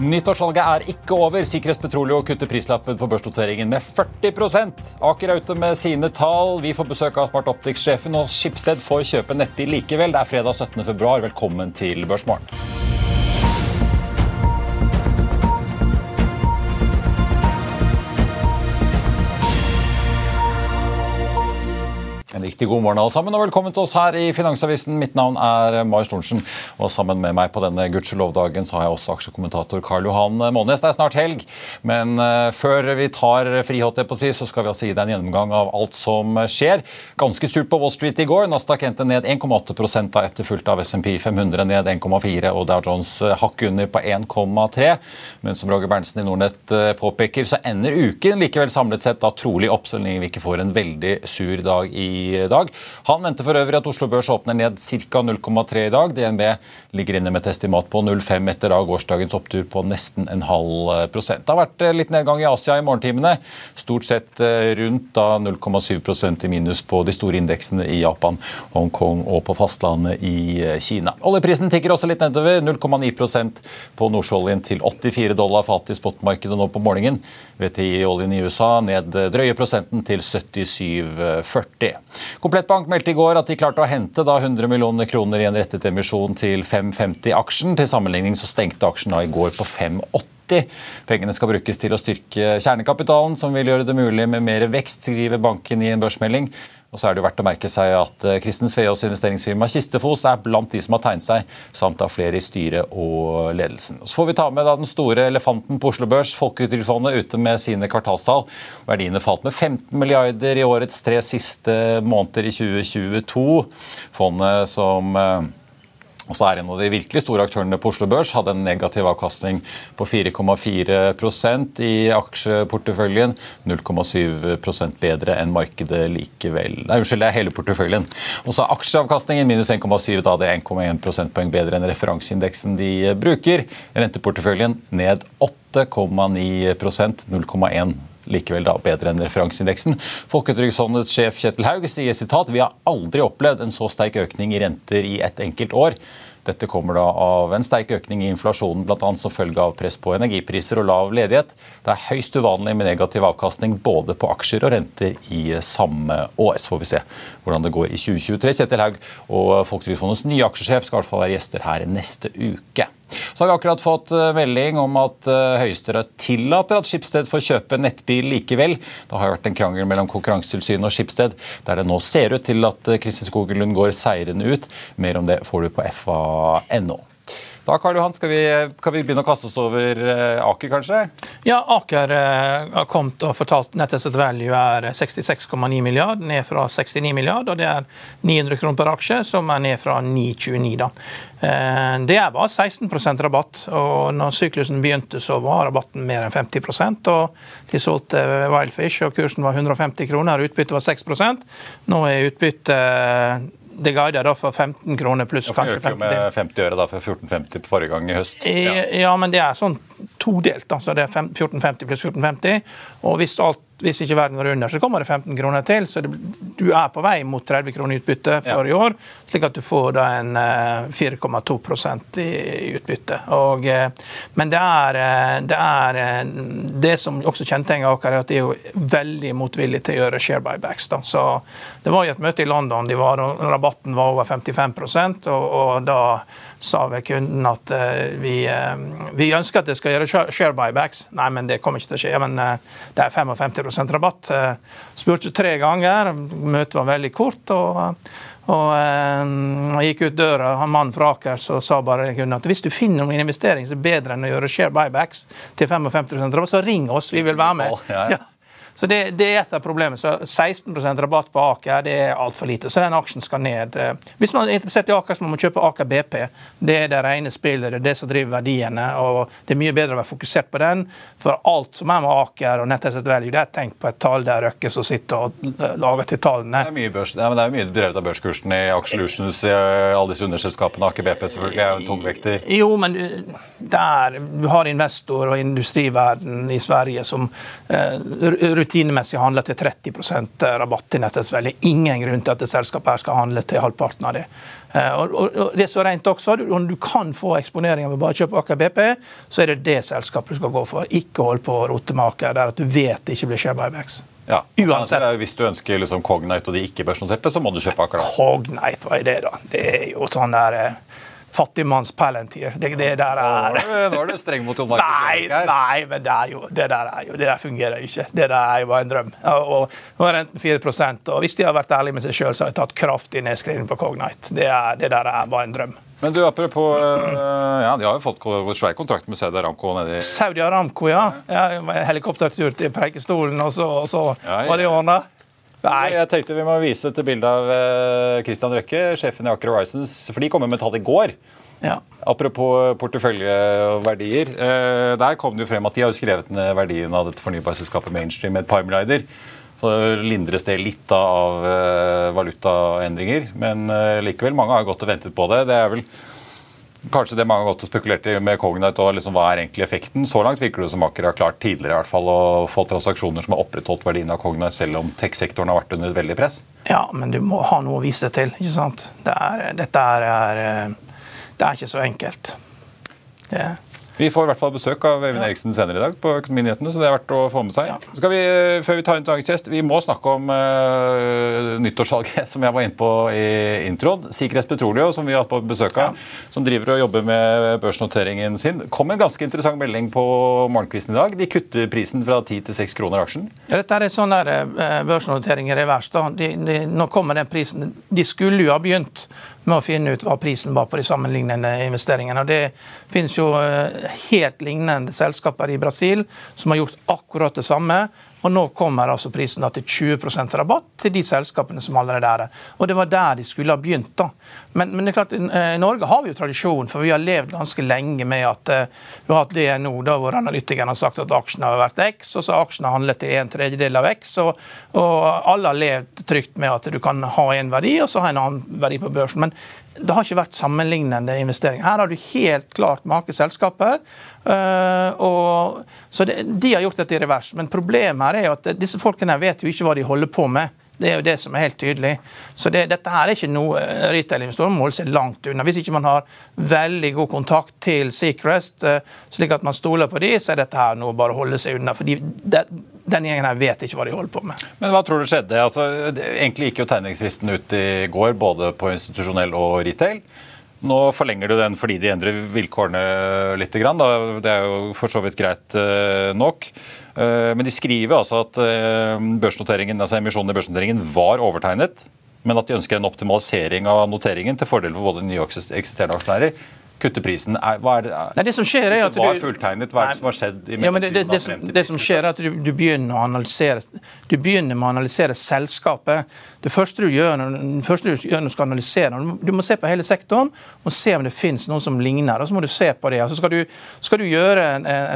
Nyttårssalget er ikke over. Sikkerhets Petroleum kutter prislappen på børsnoteringen med 40 Aker er ute med sine tall. Vi får besøk av Smart Optics-sjefen, og Skipsted får kjøpe nettbil likevel. Det er fredag 17. februar. Velkommen til Børsmorgen. Riktig god morgen alle sammen, og velkommen til oss her i Finansavisen. Mitt navn er Marius Thorensen, og sammen med meg på denne gudskjelov-dagen så har jeg også aksjekommentator Karl Johan Månes. Det er snart helg, men uh, før vi tar fri, på si, så skal vi altså gi deg en gjennomgang av alt som skjer. Ganske surt på Wall Street i går. Nasdaq endte ned 1,8 da etterfulgt av SMP 500 ned 1,4 og Dow Jones hakk under på 1,3. Men som Roger Berntsen i Nordnett uh, påpeker, så ender uken likevel samlet sett da trolig opp, så lenge vi ikke får en veldig sur dag i dag. Han venter for øvrig at Oslo Børs åpner ned ca. 0,3 i dag. DNB ligger inne med et estimat på 0,5 etter da gårsdagens opptur på nesten en halv prosent. Det har vært eh, litt nedgang i Asia i morgentimene. Stort sett eh, rundt da 0,7% i minus på de store indeksene i Japan, Hongkong og på fastlandet i eh, Kina. Oljeprisen tikker også litt nedover. 0,9% på nordsjøoljen til 84 dollar fatet i spotmarkedet nå på morgenen. VTI-oljen i USA ned drøye prosenten til 77,40. Komplettbank meldte i går at de klarte å hente 100 millioner kroner i en rettet emisjon til 5,50 aksjen. Til sammenligning så stengte aksjen da i går på 5,80. Pengene skal brukes til å styrke kjernekapitalen, som vil gjøre det mulig med mer vekst, skriver banken i en børsmelding. Og så er det jo verdt å merke seg at eh, Kristen Sveaas investeringsfirma Kistefos er blant de som har tegnet seg, samt av flere i styret og ledelsen. Så får vi ta med da den store elefanten på Oslo Børs, Folketrygdfondet, ute med sine kvartalstall. Verdiene falt med 15 milliarder i årets tre siste måneder i 2022. Fondet som eh, og så er En av de virkelig store aktørene på Oslo Børs hadde en negativ avkastning på 4,4% i aksjeporteføljen. 0,7% bedre enn markedet likevel. Nei, Unnskyld, det er hele porteføljen. Og så er Aksjeavkastningen minus 1,7, da det er 1,1 prosentpoeng bedre enn referanseindeksen de bruker. Renteporteføljen ned 8,9% 0,1 likevel da bedre enn referanseindeksen. Folketrygdfondets sjef Kjetil Haug sier sitat, vi har aldri opplevd en så sterk økning i renter i ett enkelt år. Dette kommer da av en sterk økning i inflasjonen, bl.a. som følge av press på energipriser og lav ledighet. Det er høyst uvanlig med negativ avkastning både på aksjer og renter i samme år. Så får vi se hvordan det går i 2023. Kjetil Haug og Folketrygdfondets nye aksjesjef skal i hvert fall være gjester her neste uke. Så har vi akkurat fått eh, melding om at eh, Høyesterett tillater at Skipsted får kjøpe nettbil likevel. Det har vært en krangel mellom Konkurransetilsynet og Skipsted, der det nå ser ut til at eh, Kristin Skogelund går seirende ut. Mer om det får du på fa.no. Da Karl Johan, skal vi, kan vi begynne å kaste oss over eh, Aker, kanskje? Ja, Aker eh, har kommet og fortalt Net asset value er 66,9 milliard, ned fra 69 milliard, og det er 900 kroner per aksje, som er ned fra 929. da. Eh, det er bare 16% rabatt, og når syklusen begynte, så var rabatten mer enn 50% og De solgte Wildfish, og kursen var 150 kroner, utbyttet var 6% Nå er utbyttet det guider da for 15 kroner pluss kanskje 50. med 50 øre da for 14,50 på forrige gang i høst. Ja. ja. men det er sånn todelt. Altså Så det er 1450 pluss 1450. Og hvis alt hvis ikke verden går under, så kommer det 15 kroner til. Så det, du er på vei mot 30 kroner utbytte for ja. i år, slik at du får da en 4,2 i, i utbytte. Og, eh, men det er, eh, det er, det som også kjennetegner Aker, at de er veldig motvillige til å gjøre share buybacks. Da. Så det var jo et møte i London, de var, rabatten var over 55 og, og da sa ved kunden at vi, vi, ønsker at det skal gjøre share buybacks. Nei, men det kommer ikke til å skje. Men det er 55% rabatt. Eh, spurte tre ganger, møtet var veldig kort. og og eh, gikk ut døra, han mannen fra Aker så sa bare at hvis du finner noen investering som er bedre enn å gjøre share buybacks til 55 rabatt, så ring oss, vi vil være med. Ja, ja. Så det, det, er et av problemene. Så 16% rabatt på Aker det er altfor lite. Så den aksjen skal ned. Hvis man er interessert i Aker, så må man kjøpe Aker BP. Det er det rene spillet, det er det som driver verdiene. og Det er mye bedre å være fokusert på den. For alt som er med Aker og Nettasset Value, det er tenkt på et tall der Røkke som sitter og lager til tallene. Det er mye, børs, ja, det er mye drevet av børskursen i Aksjelutions, alle disse underselskapene. Aker BP selvfølgelig er jo en tungvekter. Jo, men der du har investor og industriverden i Sverige som uh, rutinemessig handler til 30 rabatt i nettselskapet. Ingen grunn til at et selskap her skal handle til halvparten av det. Eh, og, og, og det er så rent også, Om du kan få eksponeringer med bare å kjøpe Aker BP, så er det det selskapet du skal gå for. Ikke hold på å rote med Aker der at du vet det ikke blir share buybacks. Ja, Uansett. Hvis du ønsker liksom Cognite og de ikke-børsnoterte, så må du kjøpe Aker. Cognite, hva er det, da? Det er jo sånn der eh, fattigmanns Palantir. Det, det der er Nå er du streng mot Jon Nei, nei, men det, er jo, det der er jo, det der fungerer ikke. Det der er jo bare en drøm. Og, Nå er renten 4 og hvis de har vært ærlige med seg sjøl, så har jeg tatt kraftig nedskriving på Cognite. Det, er, det der er bare en drøm. Men du, apropos uh, ja, De har jo fått svær kontrakt med Saudi Aramco nedi Saudi Aramco, ja. ja Helikoptertur til Preikestolen, og så, og så ja, ja. var det ordna. Nei. Jeg tenkte Vi må vise et bilde av uh, Christian Røkke, sjefen i Aker Horizons. For de kom med tall i går. Ja. Apropos porteføljeverdier. Uh, der kom det jo frem at de har skrevet ned verdien av dette fornybarselskapet Mainstream med et par milliarder. Så lindres det litt av uh, valutaendringer. Men likevel, mange har gått og ventet på det. Det er vel Kanskje det mange har gått og spekulert i med Cognite og liksom, hva er egentlig effekten. Så langt virker det som Aker har klart tidligere i hvert fall å få transaksjoner som har opprettholdt verdien av Cognite, selv om tech-sektoren har vært under et veldig press. Ja, men du må ha noe å vise til. ikke sant? Det er, dette er, er, det er ikke så enkelt. Det er vi får i hvert fall besøk av Øyvind Eriksen senere i dag på Økonominyhetene, så det er verdt å få med seg. Ja. Vi, før vi tar inn dagens gjest, vi må snakke om uh, nyttårssalget som jeg var inne på i introen. Sikres Petroleo, som vi har hatt på besøk av, som driver og jobber med børsnoteringen sin. kom en ganske interessant melding på morgenkvisten i dag. De kutter prisen fra 10 til 6 kroner aksjen. Ja, dette er sånn der, uh, børsnotering i revers. De, de, nå kommer den prisen. De skulle jo ha begynt med å finne ut hva prisen var på de sammenlignende investeringene. Og Det finnes jo eh, helt lignende selskaper i Brasil som har gjort akkurat det samme. Og nå kommer altså prisen til 20% rabatt til de selskapene som allerede er der. Og det var der de skulle ha begynt. da. Men, men det er klart, i Norge har vi jo tradisjon, for vi har levd ganske lenge med at uh, vi har hatt DNO, da hvor analytikerne har sagt at aksjene har vært X, og så har aksjene handlet til en tredjedel av X. Og, og alle har levd trygt med at du kan ha en verdi, og så ha en annen verdi på børsen. Men det har ikke vært sammenlignende investeringer. Her har du helt klart make selskaper. Uh, så De har gjort dette i revers. Men problemet her er jo at disse folkene vet jo ikke hva de holder på med. Det er jo det som er helt tydelig. Så det, dette her er ikke noe eh, retail-investorer må holde seg langt unna. Hvis ikke man har veldig god kontakt til Seacrest, uh, slik at man stoler på de, så er dette her noe bare å holde seg unna. fordi det, den gjengen her vet ikke hva de holder på med. Men hva tror du skjedde? Altså, egentlig gikk jo tegningsfristen ut i går, både på institusjonell og retail. Nå forlenger du den fordi de endrer vilkårene litt. Det er jo for så vidt greit eh, nok. Eh, men de skriver altså at eh, altså emisjonen i børsnoteringen var overtegnet, men at de ønsker en optimalisering av noteringen til fordel for både nye og eksisterende aksjonærer kutte prisen? Er, hva er det, Nei, det som skjer er at du, var fulltegnet, hva er det som har skjedd? i ja, det, det, det, som, det, som, skjer er at du, du, begynner analysere, du begynner med å analysere selskapet. Det første du gjør når, første du gjør når du skal analysere, du må se på hele sektoren og se om det finnes noe som ligner. og Så må du se på det. Altså skal, du, skal, du gjøre,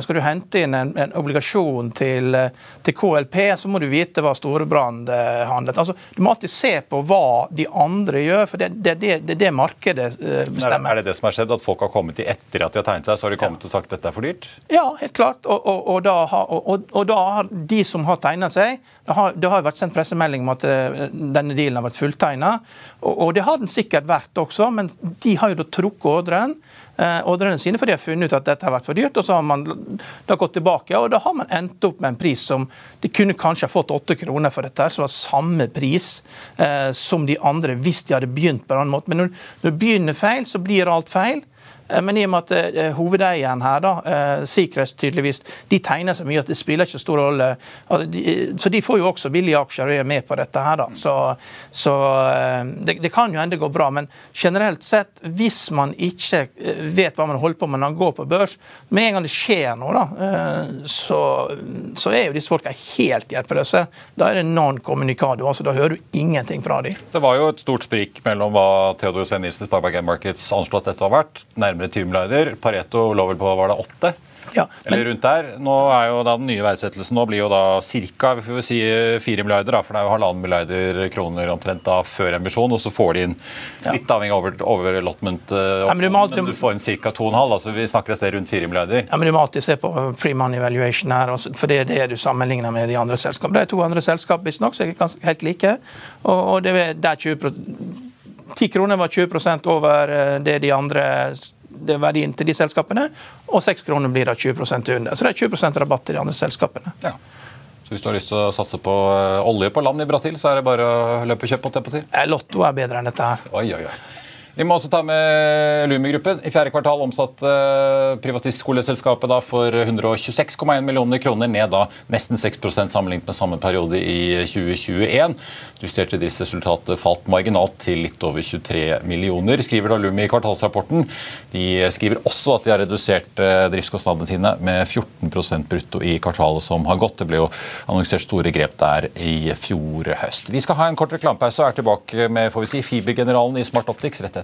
skal, du, hente inn en, en obligasjon til, til, KLP, så må du vite hva Storebrand eh, handlet. Altså, du må alltid se på hva de andre gjør, for det er det, det, markedet eh, bestemmer. Er det det som har skjedd? at folk folk har kommet i etter at de har tegnet seg, så har de kommet og sagt at dette er for dyrt? Ja, helt klart. Og, og, og, da, har, og da, har, de som har tegnet seg Det har, det har vært sendt pressemelding om at eh, denne dealen har vært fulltegna. Og, det har den sikkert vært også, men de har jo da trukket ordren. Eh, ordrene sine, for de har funnet ut at dette har vært for dyrt. og Så har man da gått tilbake, og da har man endt opp med en pris som De kunne kanskje ha fått åtte kroner for dette, som var samme pris eh, som de andre hvis de hadde begynt på en annen måte. Men når, når du begynner feil, så blir alt feil. Eh, men i og med at uh, hovedeieren her, da, Seacrest tydeligvis, de tegner så mye at det spiller ikke stor rolle. Så de får jo også billige aksjer og er med på dette her, da. Så, så det, det, kan jo ende gå bra. Men generelt sett, hvis man ikke vet hva man holder på med når man går på børs, med en gang det skjer noe, da, så, så, er jo disse folka helt hjelpeløse. Da er det non communicado. Altså, da hører du ingenting fra dem. Det var jo et stort sprik mellom hva Theodor Svein Nilsen Sparbank Markets anslo at dette har vært nærmere 20 milliarder. Pareto lå vel på var det 8? Ja, men... Eller rundt der. Nå er jo da Den nye verdsettelsen nå blir jo da ca. Si 4 milliarder, da, for det er jo halvannen milliarder kroner omtrent da før emisjon. Og så får de inn litt avhengig av over, overallotment, ja, men, du alltid... men, du får inn ca. 2,5. altså Vi snakker et sted rundt 4 milliarder. Ja, men Du må alltid se på pre-money valuation her, for det er det du sammenligner med de andre selskapene. Det er to andre selskap visstnok som er helt like. og, og det er 20 10 kroner var 20 over eh, det de andre verdien til de selskapene, og 6 kroner blir da 20% under. Så det er 20% rabatt til de andre selskapene. Ja. Så hvis du har lyst til å satse på eh, olje på land i Brasil, så er det bare å løpe og kjøpe? si. Lotto er bedre enn dette her. Oi, oi, oi. Vi må også ta med Lumi-gruppen. I fjerde kvartal omsatte uh, privatistskoleselskapet da for 126,1 millioner kroner, ned da nesten 6% sammenlignet med samme periode i 2021. Justerte driftsresultatet falt marginalt til litt over 23 millioner, skriver da Lumi i kvartalsrapporten. De skriver også at de har redusert uh, driftskostnadene sine med 14% brutto i kvartalet som har gått. Det ble jo annonsert store grep der i fjor høst. Vi skal ha en kort reklamepause og er tilbake med får vi si, fibergeneralen i Smart Optics rett etter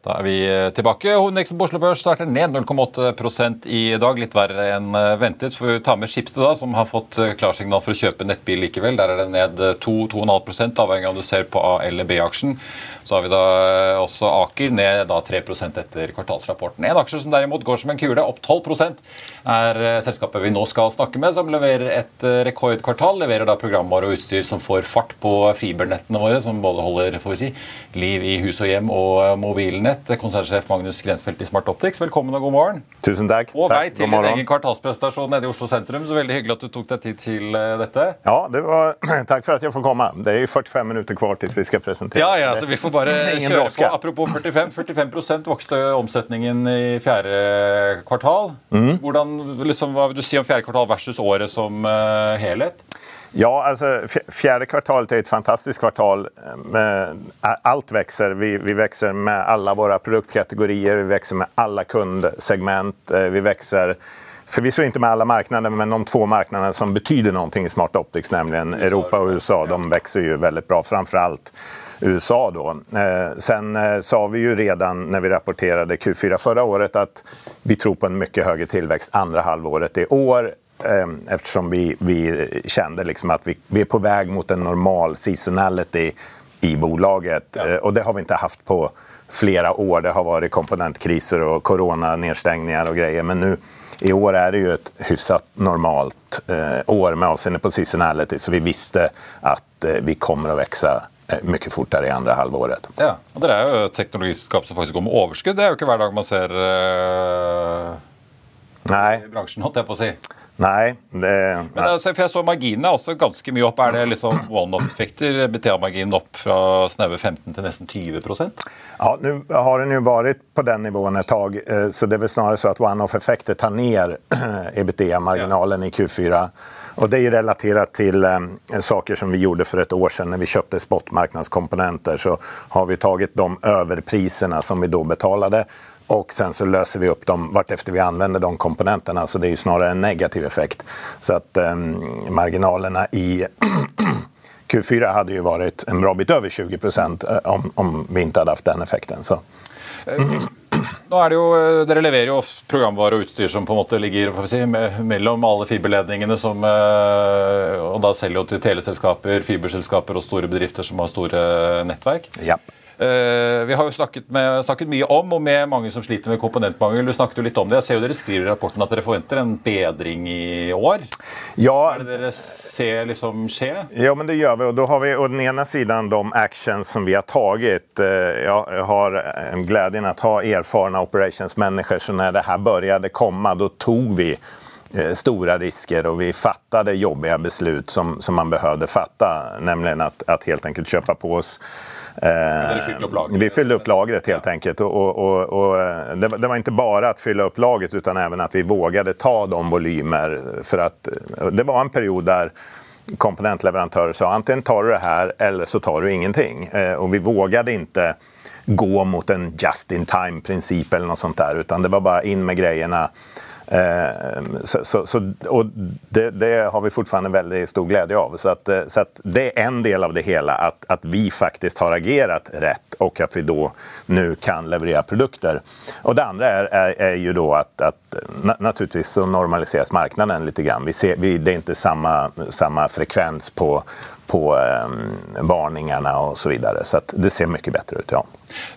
Da er vi eh, tilbake. Hovedindeksen på Oslo Børs starter ned 0,8% i dag. Litt verre enn eh, ventet. Så får vi ta med Schibsted, da, som har fått eh, klarsignal for å kjøpe nettbil likevel. Der er det ned 2-2,5 avhengig av om du ser på A- eller B-aksjen. Så har vi da også Aker ned da 3% etter kvartalsrapporten. En aksje som derimot går som en kule, opp 12% er selskapet vi nå skal snakke med, som leverer et rekordkvartal. Leverer da programvare og utstyr som får fart på fibernettene våre, som både holder får vi si, liv i hus og hjem og mobilene Nett, konsernsjef Magnus Grenfeldt i Smart Optics. Velkommen og god morgen. Tusen takk. Og vei til din egen kvartalsprestasjon nede i Oslo sentrum. Så veldig hyggelig at du tok deg tid til eh, dette. Ja, det var, takk for at jeg får komme. Det er jo 45 minutter kvar til vi skal presentere. Ja, ja, så vi får bare kjøre på. Apropos 45. 45% vokste omsetningen i fjerde kvartal. Mm. Hvordan, liksom, hva vil du si om fjerde kvartal versus året som uh, helhet? Ja, alltså, fjärde kvartalet är ett fantastiskt kvartal. Allt växer. Vi, vi växer med alla våra produktkategorier, vi växer med alla kundsegment. for vi växer förvisso inte med alla marknader, men de två marknaderna som betyder någonting i Smart Optics, nämligen Europa och USA, de växer ju väldigt bra. Framförallt USA då. Eh, sen eh, sa vi ju redan när vi rapporterade Q4 förra året att vi tror på en mycket högre tillväxt andra halvåret i år eftersom vi, vi kände liksom att vi, vi är på väg mot en normal seasonality i bolaget. Ja. Eh, och det har vi inte haft på flera år. Det har varit komponentkriser och coronanedstängningar och grejer. Men nu i år är det ju ett hyfsat normalt eh, år med avseende på seasonality. Så vi visste att eh, vi kommer att växa mye mycket fortare i andra halvåret. Ja, og Dere er jo teknologiselskap som faktisk går med overskudd. Det er jo ikke hver dag man ser uh, Nei. i bransjen, holdt jeg på å si. Nei. Det, Men altså, for Jeg så marginene er også ganske mye opp. Er det liksom one-off-effekter? BTA-marginen opp fra snaue 15 til nesten 20% Ja, Nå har den jo vært på den nivåen et tak, eh, så det er vel snarere så at one-off-effekter tar ned ebitda-marginalen i Q4. Og Det er relatert til um, saker som vi gjorde for et år siden. Når vi kjøpte spotmarknadskomponenter, så har vi tatt de overprisene som vi da betalte och sen så löser vi upp dem vartefter vi använder de komponenterna. Så det är ju snarare en negativ effekt. Så att eh, marginalerna i Q4 hade ju varit en bra bit över 20 procent eh, om, om vi ikke hadde hatt den effekten. Så. Nå er det jo, eh, Dere leverer jo programvare og utstyr som på en måte ligger si, mellom alle fiberledningene. Som, eh, og da selger jo til teleselskaper, fiberselskaper og store bedrifter som har store nettverk. Ja. Uh, vi har jo snakket, med, snakket, mye om og med mange som sliter med komponentmangel. Du snakket jo litt om det. Jeg ser jo Dere skriver i rapporten at dere forventer en bedring i år. Ja, er det dere ser liksom skje? Ja, men det gjør vi. Og da har vi på den ene siden de actions som vi har tatt. Eh, jeg har gleden å ha erfarne operationsmennesker, så når det her begynte komme, da tok vi stora risker og vi fattet jobbiga beslut som, som man behövde fatte, nemlig at, at helt enkelt kjøpe på oss Eh, vi fyllde opp lagret helt ja. enkelt. Och, och, och det, det, var ikke bare att fylla opp lagret utan även att vi vågade ta de volymer. För att det var en period der komponentleverantörer sa antingen tar du det här eller så tar du ingenting. Eh, och vi vågade ikke gå mot en just in time-princip eller något sånt där Utan det var bare in med grejerna Eh, så, så, så, och det, det, har vi fortfarande veldig stor glede av. Så, att, eh, så att det er en del av det hele, at, at vi faktisk har agerat rett og at vi da nå kan leverere produkter. Og det andre er, er, er jo da at, at naturligvis så normaliseres marknaden litt. Grann. Vi ser, vi, det er ikke samme, samme frekvens på, på eh, varningene osv. så. Så det ser mye bedre ut, ja.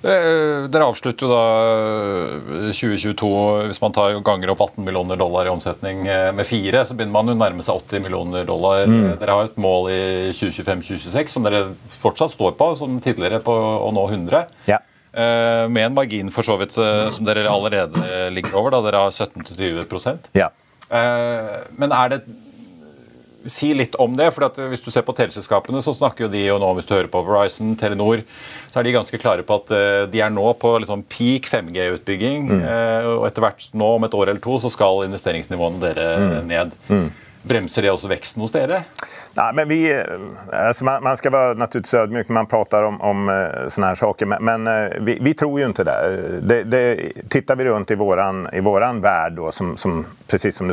Eh, dere avslutter jo da 2022 eh, Hvis man tar ganger opp 18 millioner dollar i omsetning eh, med fire, så begynner man jo nærme seg 80 millioner dollar. Mm. Dere har et mål i 2025-2026 som dere fortsatt står på, som tidligere på å nå 100. Ja. Med en margin for så vidt som dere allerede ligger over. da Dere har 17-20 ja. Men er det si litt om det. for Hvis du ser på teleselskapene, så snakker jo de og nå, hvis du hører på Verizon, Telenor, så er de ganske klare på at uh, de er nå på liksom peak 5G-utbygging. Mm. Uh, og etter hvert nå, om et år eller to, så skal investeringsnivåene dere mm. ned. Mm. Bremser det også veksten hos dere? Nei, men vi, altså man, man, skal være naturligvis ødmyk når man prater om, om sånne her saker, men, men vi, vi, tror jo ikke det. det, det tittar vi rundt i våran, i våran värld, som, som, precis som du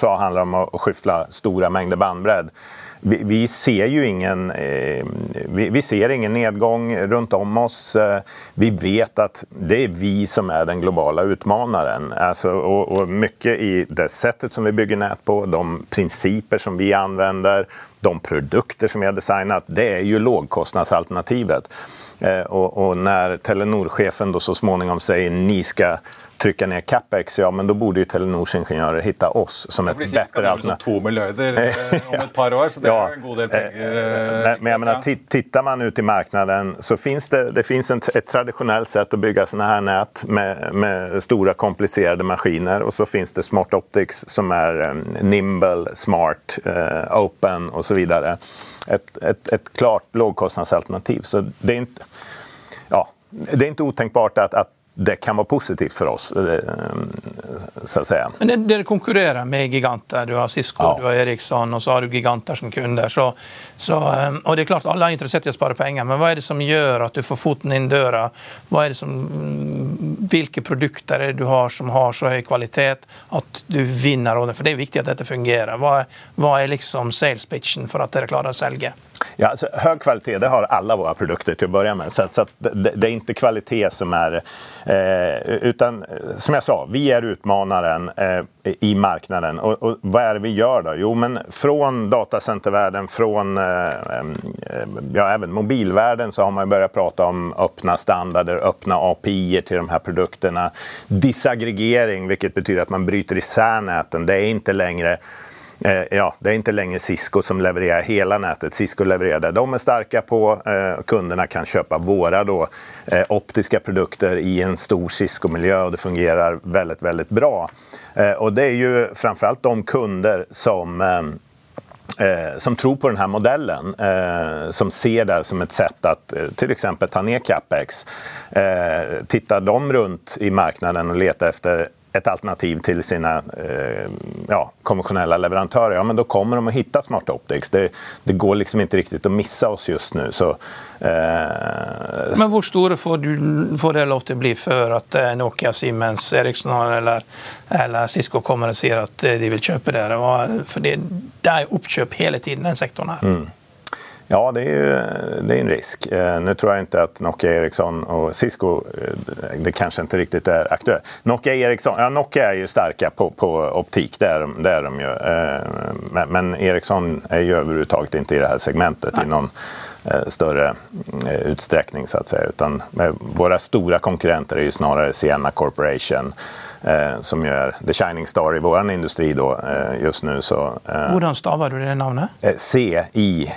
Så handler det om å skyffle store mängder bandbredd. Vi, vi, ser ju ingen, eh, vi, vi, ser ingen nedgång rundt om oss. Eh, vi vet at det er vi som er den globala utmanaren. Alltså, och, och mye i det settet som vi bygger nät på, de principer som vi anvender, de produkter som vi har designat, det er ju lågkostnadsalternativet. Eh, och, och, når Telenor-chefen så småningom sier ni skal trycka ner capex, ja men då borde ju Telenors ingenjörer hitta oss som ett bättre alternativ. To miljarder eh, om ett par år, så det ja. är en god del pengar. Eh, men, men jag menar, tittar man ut i marknaden så finns det, det finns en, ett traditionellt sätt att bygga sådana här nät med, med, stora komplicerade maskiner och så finns det Smart Optics som är um, nimble, smart, uh, open och så vidare. Ett, ett, ett klart lågkostnadsalternativ. Så det är inte, ja, det är inte otänkbart att, att det kan være positivt for oss, eh, så å si. Men Dere konkurrerer med giganter. Du har Cisco, ja. du har Eriksson, og så har du giganter som kunder. Så, så, eh, og det er klart Alle er interessert i å spare penger, men hva er det som gjør at du får foten inn døra? Hva er det som, hvilke produkter er det du har som har så høy kvalitet at du vinner? For det er viktig at dette fungerer. Hva, hva er liksom sales pitchen for at dere klarer å selge? Ja, alltså, hög kvalitet det har alla våra produkter till att börja med. Så, så det, det, är inte kvalitet som är... Eh, utan som jag sa, vi är utmanaren eh, i marknaden. Och, och, vad är det vi gör då? Jo, men från datacentervärlden, från eh, eh ja, även mobilvärlden så har man börjat prata om öppna standarder, öppna API till de här produkterna. Disaggregering, vilket betyder att man bryter isär näten. Det är inte längre ja, det är inte längre Cisco som levererar hela nätet. Cisco levererar det de är starka på. Eh, kunderna kan köpa våra då, eh, optiska produkter i en stor Cisco-miljö och det fungerar väldigt, väldigt bra. Och det är ju framförallt de kunder som Eh, som tror på den här modellen, eh, som ser det som ett sätt att eh, till ta ner capex. tittar de runt i marknaden och letar efter ett alternativ till sina eh, ja, konventionella leverantörer, ja men då kommer de att hitta Smart Optics. Det, det går liksom inte riktigt att missa oss just nu. Så, eh... Men hvor store får, du, får det lov til å bli før at eh, Nokia, Siemens, Eriksson eller, eller Cisco kommer og sier at eh, de vil kjøpe dere? For det, det er oppkjøp hele tiden, den sektoren her. Mm. Ja, det är ju det är en risk. Eh, nu tror jag inte att Nokia, Ericsson och Cisco, eh, det kanske inte riktigt är aktuellt. Nokia, Ericsson, ja, Nokia är ju starka på, på optik, det är, de, det är de ju. Eh, men, men Ericsson är ju överhuvudtaget inte i det här segmentet Nej. i någon större utsträckning så att säga. Utan våra stora konkurrenter är ju snarare Sienna Corporation, eh, som ju er the shining star i vår industri då, eh, just nu. Så, eh, Hvordan staver du det navnet? Eh, C-I-E-N-A.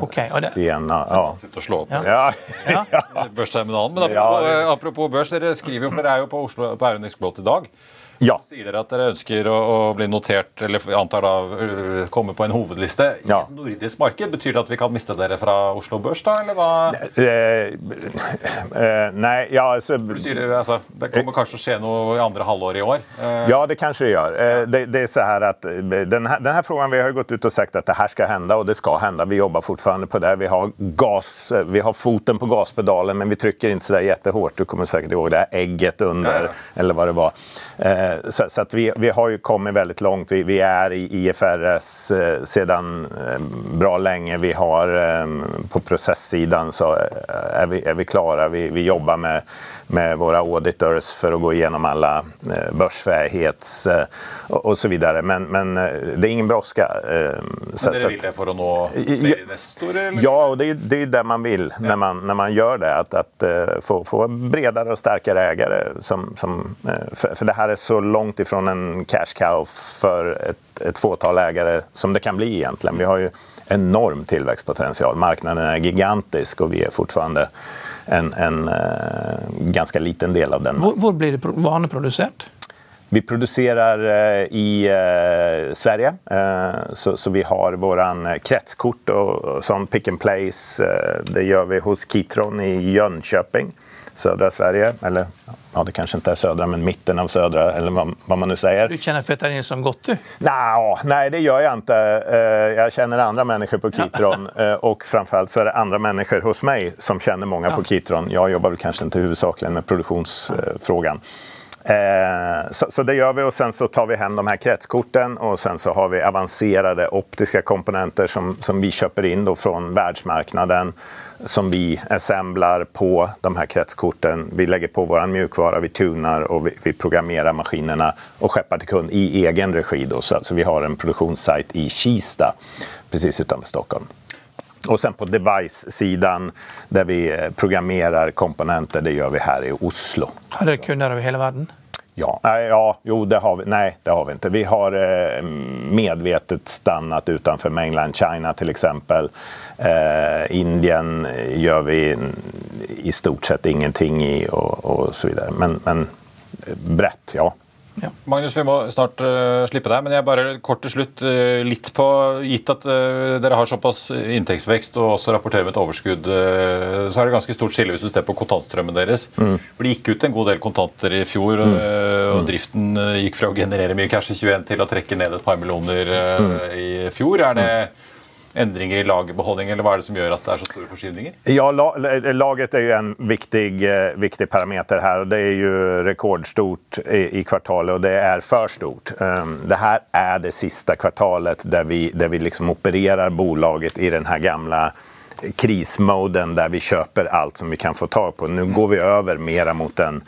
Okay, det... Sienna, ja. Sitte og slå opp. Ja. ja. ja. Børsterminalen. Men apropos, ja. apropos børs, dere skriver jo, for dere er jo på Oslo på Auronisk Blått i dag. Ja. Sier dere at dere ønsker å, å bli notert, eller antar da uh, komme på en hovedliste i ja. et nordisk marked? Betyr det at vi kan miste dere fra Oslo Børs, da, eller hva? Nei, eh, nei, ja altså, sier altså, det kommer kanskje å skje noe i andre halvår i år? Eh. Ja, det kanskje det gjør. Eh, det, det, er så her at den her, den frågan, Vi har gått ut og sagt at det her skal hende, og det skal hende. Vi jobber fortsatt på det. Vi har, gas, vi har foten på gasspedalen, men vi trykker ikke så hardt. Du kommer sikkert ihåg det egget under, ja, ja. eller hva det var. Eh, Eh, så, så, att vi, vi har ju kommit väldigt långt. Vi, vi är i IFRS eh, sedan eh, bra länge. Vi har på processsidan så är vi, är vi klara. Vi jobbar med med våra auditors för att gå igenom alla eh, börsfähighets eh, och så vidare. Men, men eh, det är ingen brådska. Så, men det lite för att nå fler investorer? Ja, och det är, det är det man vill ja. när, man, när man gör det. Att, att få, få bredare och starkare ägare. Som, som, för, för det här är så långt ifrån en cash cow för ett, ett fåtal ägare som det kan bli egentligen. Vi har ju enorm tillväxtpotential. Marknaden är gigantisk och vi är fortfarande en, en uh, ganska liten del av den. Hvor, blir det vaneprodusert? Vi produserer uh, i uh, Sverige. Så, vi har våran kretskort sånn pick and place. det gjør vi hos Kitron i Jönköping södra Sverige. Eller ja, det kanske inte är södra, men mitten av södra, eller vad, vad man nu säger. Du känner Peter Nilsson Gottu? du? Nå, nej, det gör jag inte. Eh, Jag känner andra människor på Kitron eh, och framförallt så är det andra människor hos mig som känner många på Kitron. Jag jobbar väl kanske inte huvudsakligen med produktionsfrågan. Eh, Så, så det gör vi och sen så tar vi hem de här kretskorten och sen så har vi avancerade optiska komponenter som, som vi köper in då från som vi assemblar på de här kretskorten. Vi lägger på vår mjukvara, vi tunar och vi, vi programmerar maskinerna och skeppar till kund i egen regi. Så alltså vi har en produktionssajt i Kista precis utanför Stockholm. Och sen på device-sidan där vi eh, programmerar komponenter, det gör vi här i Oslo. Har dere kunder over hele verden? Ja, nej, ja, jo, det har vi. Nej, det har vi inte. Vi har eh, medvetet stannat utanför mainland China till exempel. Eh, Indien gör vi i stort sett ingenting i och, och så vidare. Men, men eh, brett, ja. Magnus, vi må snart uh, slippe deg, men jeg bare kort til slutt uh, litt på Gitt at uh, dere har såpass inntektsvekst og også rapporterer med et overskudd, så er det ganske stort skille hvis du ser på kontantstrømmen deres. For Det gikk ut en god del kontanter i fjor, eh, og driften eh, gikk fra å generere mye cash i 21 til å trekke ned et par millioner mm. i fjor. Er det endringer i lagerbeholdning, eller hva er det som gjør at det er så store forskyvninger? Ja, laget er jo en viktig, eh, viktig parameter her. og det er jo rekordstort i, i kvartalet og det er for stort. Um, det her er det siste kvartalet der vi, der vi liksom opererer bolaget i den her gamle krismoden der vi kjøper alt som vi kan få tag på. Nå går vi over mer mot en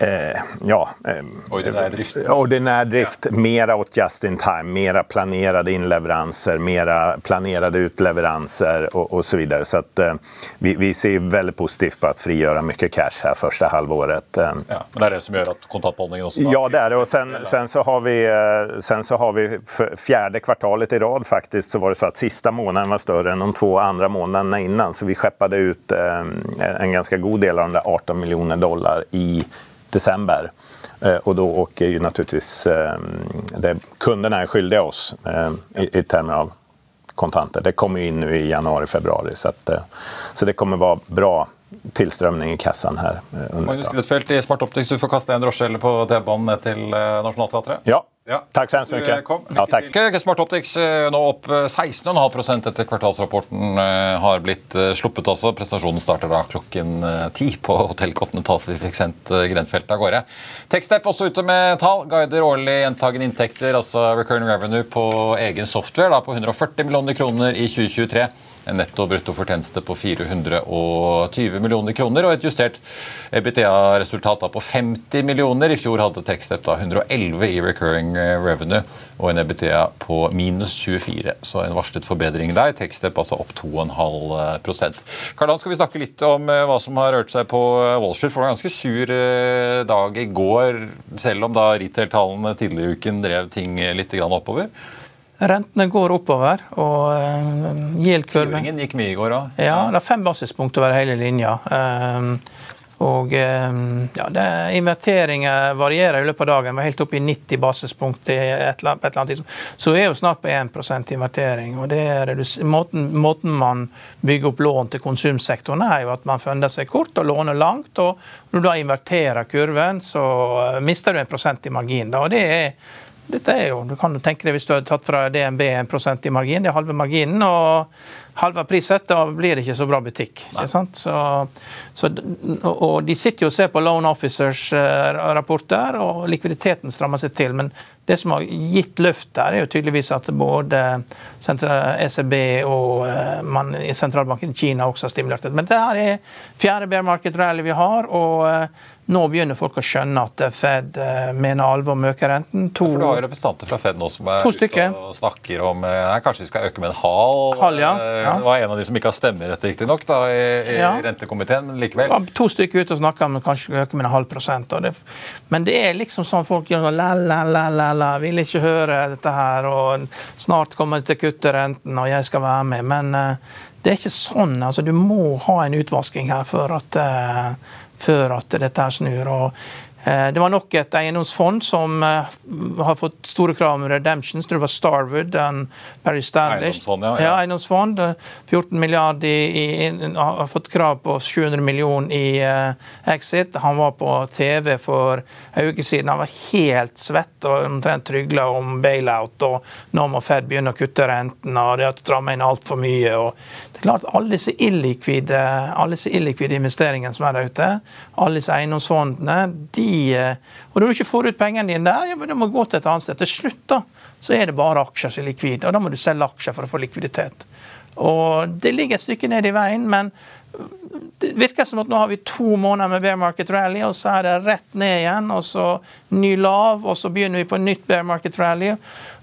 eh, ja, eh, Ordinær drift. ordinär drift, mera åt just in time, mera planerade inleveranser, mera planerade utleveranser och, och så vidare. Så att, eh, vi, vi ser väldigt positivt på att frigöra mycket cash här första halvåret. Eh, Ja, men det er det som gjør att kontantbehållningen också... Ja, det är det. Och sen, sen, så har vi, eh, sen så har vi fjärde kvartalet i rad faktiskt så var det så att sista månaden var större än de två andra månaderna innan. Så vi skeppade ut eh, en ganska god del av de där 18 miljoner dollar i december. Eh, Och då åker ju naturligtvis eh, det, kunderna är skyldiga oss eh, i, i termer av kontanter. Det kommer in nu i januari, februari. Så, att, så det kommer vara bra tillströmning i kassan här. eh, Magnus ett i Smart Optics, du får kaste en drosje eller på T-banen ned til Nationaltheatret. Ja, Ja. Takk så eh, mycket. Kom. Ja, takk. Lykke til. Smart Optics eh, nå opp eh, 16,5% etter kvartalsrapporten eh, har blitt eh, sluppet. altså. Prestasjonen starter da klokken eh, ti på Hotell Continental, så vi fikk sendt grenfeltet Grenfeldt av gårde. Techstep også ute med tall. Guider årlig gjentagende inntekter, altså recurring revenue på egen software, da på 140 millioner kroner i 2023. En netto brutto fortjeneste på 420 millioner kroner og et justert EBITDA-resultat på 50 millioner. I fjor hadde Techstep da 111 i recurring eh, revenue og en EBITDA på minus 24. Så en varslet forbedring der. Techstep altså opp 2,5 Karl-Han, skal vi snakke litt om eh, hva som har rørt seg på eh, Wall Street? For det var en ganske sur dag i går, selv om da retail-tallene tidligere i uken drev ting litt oppover. Rentene går oppover, og uh, yield-kurven Tiåringen gikk mye i går òg. Ja, det er fem basispunkt over hele linja. Um, og um, ja, det, Inverteringer varierer i løpet av dagen. Vi er helt oppe i 90 basispunkt et eller annet, tidspunkt. Så vi er jo snart på 1 invertering. og det er måten, måten man bygger opp lån til konsumsektoren er jo at man funder seg kort og låner langt. og Når du da inverterer kurven, så mister du en prosent i margin. Og det er dette er jo, du kan jo tenke deg Hvis du hadde tatt fra DNB 1% i margin, det er halve marginen, og halve priset, da blir det ikke så bra butikk. ikke sant? Så, så, og de sitter jo og ser på Loan Officers eh, rapporter, og likviditeten strammer seg til. Men det som har gitt løft der, er jo tydeligvis at både ECB og eh, man i sentralbanken i Kina også har stimulert. Men det her er fjerde bear market rally vi har, og eh, nå begynner folk å skjønne at Fed eh, mener alvor med å øke renten. To, For du har jo representanter fra Fed nå som er ute og snakker om eh, nei, kanskje vi skal øke med en halv. Halv, ja. Eh, Ja. Det var en av de som ikke har stemmerett riktignok i, i Ja. rentekomiteen, men likevel. Ja, To stykker ute og snakker om kanskje øke med en halv prosent. Det, men det er liksom sånn folk gjør sånn la, la, la, la, la, vil ikke høre dette her, og snart kommer de til å kutte renten, og jeg skal være med. Men eh, det er ikke sånn. altså Du må ha en utvasking her for at, eh, før at dette her snur. og Eh, det var nok et eiendomsfond som eh, har fått store krav om redemptions. Det var Starwood og Paris Standish. Eiendomsfond, ja, ja. ja. eiendomsfond. 14 milliarder i, i, har fått krav på 700 millioner i uh, exit. Han var på TV for en uke siden. Han var helt svett og omtrent trygla om bailout. og Nå må Fed begynne å kutte rentene, og det har strammet inn altfor mye. og det er klart Alle disse illikvide, alle disse illikvide investeringene som er der ute, alle disse eiendomsfondene de, eh, Og når du ikke får ut pengene dine der, ja, men du må gå til et annet sted. Til slutt da, så er det bare aksjer som er likvide, og da må du selge aksjer for å få likviditet. Og Det ligger et stykke ned i veien, men det virker som at nå har vi to måneder med bear market rally, og så er det rett ned igjen, og så ny lav, og så begynner vi på nytt bear market rally.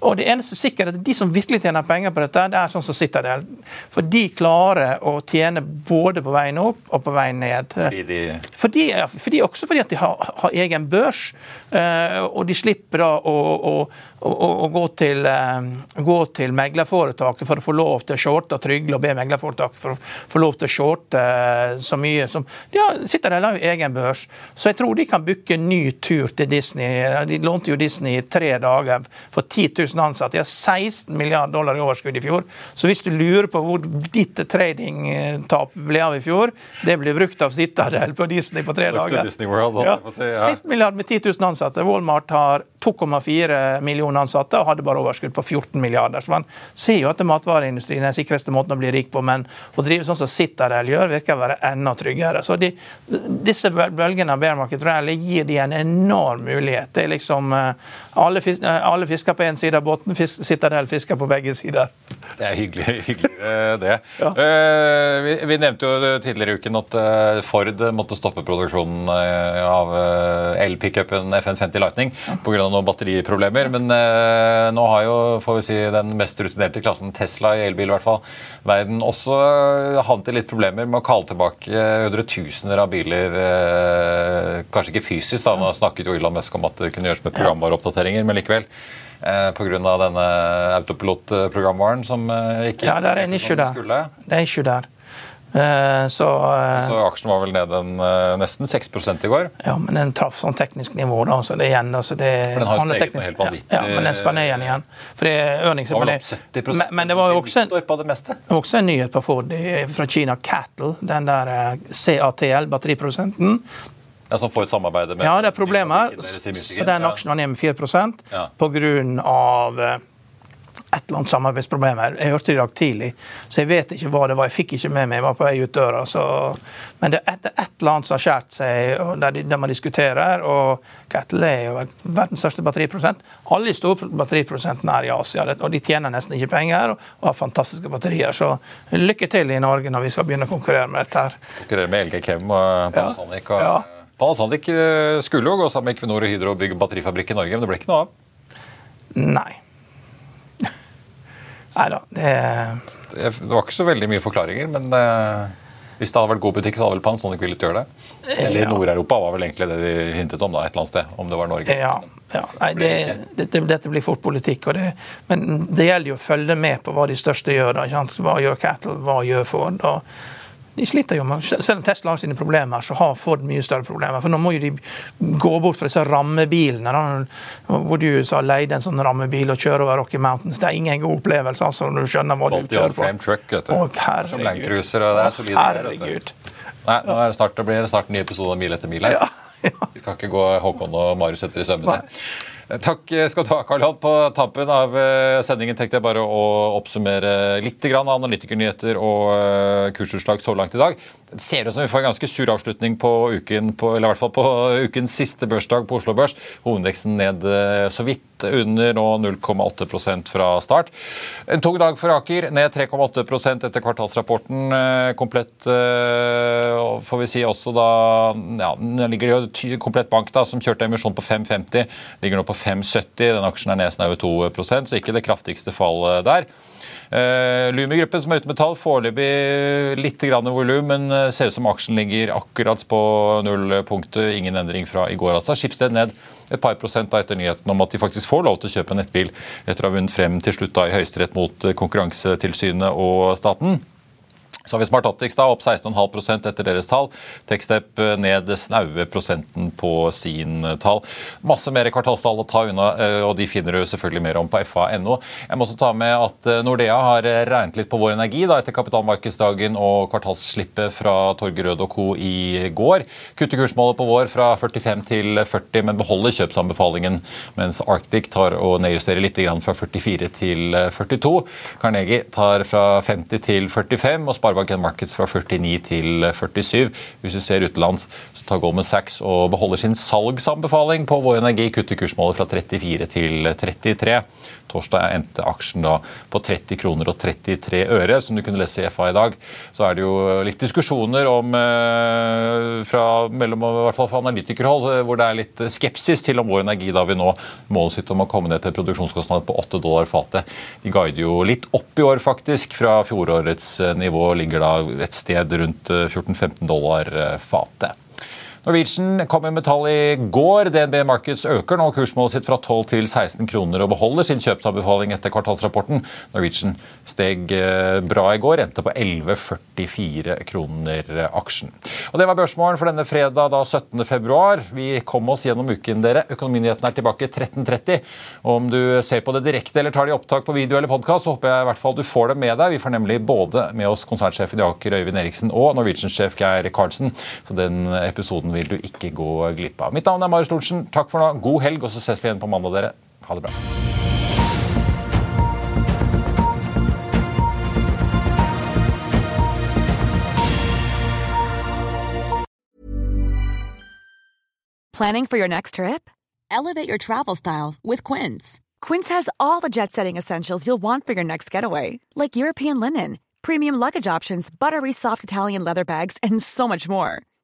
Og det eneste sikre er at de som virkelig tjener penger på dette, det er sånn som sitter der. For de klarer å tjene både på veien opp og på veien ned. Fordi de Fordi, fordi også fordi at de har, har egen børs, eh, og de slipper da å, å, å, gå, til, eh, gå til meglerforetaket for å få lov til å shorte og trygle og be meglerforetaket for å få lov til å shorte eh, så mye som De har, sitter der og har egen børs, så jeg tror de kan booke ny tur til Disney. De lånte jo Disney i tre dager for 10 000 ansatte. De har 16 milliarder dollar i overskudd i fjor. Så hvis du lurer på hvor ditt tradingtap ble av i fjor, det ble brukt av Citadel på Disney på tre dager. World, ja. 16 milliarder med 10 000 ansatte. Walmart har 2,4 millioner ansatte og hadde bare overskudd på 14 milliarder. Så man ser jo at matvareindustrien er den sikreste måten å bli rik på, men å drive sånn som Citadel gjør, virker å være enda tryggere. Så de, disse bølgene av bear market rally gir de en enorm mulighet. Det er liksom eh, alle, fis, eh, alle fisker på én side av båten, fisk, Citadel fisker på begge sider. Det er hyggelig, hyggelig eh, det. ja. vi, vi nevnte jo tidligere i uken at Ford måtte stoppe produksjonen av el-pickupen FN50 Lightning pga. noen batteriproblemer. Men eh, nå har jo får vi si, den mest rutinerte klassen Tesla i elbil i hvert fall, verden også eh, havnet i litt problemer med å kalle tilbake hundretusener av biler. Eh, kanskje ikke fysisk, da. Nå snakket jo Elon Musk om at det kunne gjøres med programvareoppdateringer, men likevel. Eh, Pga. denne autopilot-programvaren som eh, ikke Ja, det er en issue der. Det er ikke der. Eh, Så, eh, Så aksjen var vel ned en, eh, nesten 6 i går. ja, men den traff sånn teknisk nivå, da, så det er igjen altså det For den har jo steget teknisk- helt vanvittig. Ja, ja, men den skal ned igjen igjen. For det er earnings var vel opp det- 70 men, men det var jo også en, det var også en nyhet på Ford fra Kina, Cattle, den der CATL, batteriprodusenten. Ja, Som får et samarbeid med Ja, det er problemer. Så den aksjen var ned med 4 Ja. på grunn av eh, et eller annet samarbeidsproblem. Jeg hørte det i dag tidlig, så jeg vet ikke hva det var. Jeg fikk ikke med meg, jeg var på vei ut døra. Så, men det er et, et eller annet som har skåret seg, og der, de, der man diskuterer. Og Kettle er jo verdens største batteriprodusent. Alle de store batteriprodusentene er i Asia, og de tjener nesten ikke penger og har fantastiske batterier. Så lykke til i Norge når vi skal begynne å konkurrere med dette her. Konkurrere med LG Chem og Panasonic. Og, Ja. Panasonic eh, skulle jo gå sammen med Equinor og Hydro og bygge batterifabrikk i Norge, men det ble ikke noe av. Nei. Nei da. Det Det var ikke så veldig mye forklaringer, men eh, hvis det hadde vært god butikk, så hadde vel Panasonic villet gjøre det. Eller Ja. Nord-Europa var vel egentlig det de hintet om, da, et eller annet sted. Om det var Norge. Ja. ja. Nei, det, dette, dette blir fort politikk. Det, men det gjelder jo å følge med på hva de største gjør. Da. Hva gjør Cattle, hva gjør Ford? Og de sliter jo med, Selv om Tesla har sine problemer, så har Ford mye større problemer. For nå må jo de gå bort fra disse rammebilene. Da. Hvor du sa leide en sånn rammebil og kjøre over Rocky Mountains. Det er ingen god opplevelse altså, når du skjønner hva du kjører på. truck, vet du. Å, Som herregud. Og det er solide. Herregud. Nei, nå er det snart, det blir snart en ny episode av Mil etter mil her. Vi skal ikke gå Håkon og Marius etter i sømmene. Takk skal du ha, Karl Johan. På tampen av eh, sendingen tenkte jeg bare å oppsummere litt grann analytikernyheter og eh, kursutslag så langt i dag. Det ser ut som vi får en ganske sur avslutning på uken, på, eller i hvert fall på ukens siste børsdag på Oslo Børs. Hovedindeksen ned eh, så vidt under nå 0,8% fra start. En tung dag for Aker, ned 3,8% etter kvartalsrapporten. Eh, Komplett eh, får vi si også da ja, ligger det jo Komplett Bank, da, som kjørte emisjon på 5,50, ligger nå på 5,70. Den aksjen er ned snaue 2 så ikke det kraftigste fallet der. Uh, Lumi-gruppen som er ute med tall, foreløpig litt grann volum, men eh, ser ut som aksjen ligger akkurat på nullpunktet. Ingen endring fra i går. altså. Skipsted ned et par prosent da etter nyheten om at de faktisk får lov til å kjøpe nettbil etter å ha vunnet frem til slutt da i Høyesterett mot eh, Konkurransetilsynet og staten. Så har vi Smart Optics da, opp 16,5% etter deres tall. Techstep eh, ned snaue prosenten på sin eh, tall. Masse mer kvartalstall å ta unna, eh, og de finner du selvfølgelig mer om på fa.no. Jeg må også ta med at Nordea har regnet litt på Vår Energi da, etter kapitalmarkedsdagen og kvartalsslippet fra Torge Rød og co. i går. Kutter kursmålet på vår fra 45 til 40, men beholder kjøpsanbefalingen, mens Arctic tar og nedjusterer litt fra 44 til 42. Carnegie tar fra 50 til 45. og sparer Sparebank Markets fra 49 til 47. Hvis du ser utenlands, så tar Goldman Sachs og beholder sin salgsanbefaling på Vår Energi, kutter kursmålet fra 34 til 33. Torsdag endte aksjen da på 30 kroner og 33 øre, som du kunne lese i FA i dag. Så er det jo litt diskusjoner om, eh, fra, mellom i hvert fall fra analytikerhold eh, hvor det er litt skepsis til om Vår Energi da vil nå målet sitt om å komme ned til produksjonskostnad på 8 dollar fatet. De guider jo litt opp i år, faktisk. Fra fjorårets eh, nivå ligger da et sted rundt 14-15 dollar fatet. Norwegian kom med tall i går. DNB Markets øker nå kursmålet sitt fra 12 til 16 kroner og beholder sin kjøpsanbefaling etter kvartalsrapporten. Norwegian steg eh, bra i går, endte på 11,44 kroner aksjen. Og Det var børsmålen for denne fredag da 17. februar. Vi kom oss gjennom uken, dere. Økonominyhetene er tilbake 13.30. Om du ser på det direkte eller tar det i opptak på video eller podkast, så håper jeg i hvert fall du får det med deg. Vi får nemlig både med oss konsernsjefen i Aker Øyvind Eriksen og Norwegian-sjef Geir Karlsen. Så den episoden vil du ikke gå glipp av. Mitt navn er Marius Lorentzen. Takk for nå. God helg, og så ses vi igjen på mandag, dere. Ha det bra. Planning for your next trip? Elevate your travel style with Quince. Quince has all the jet setting essentials you'll want for your next getaway, like European linen, premium luggage options, buttery soft Italian leather bags, and so much more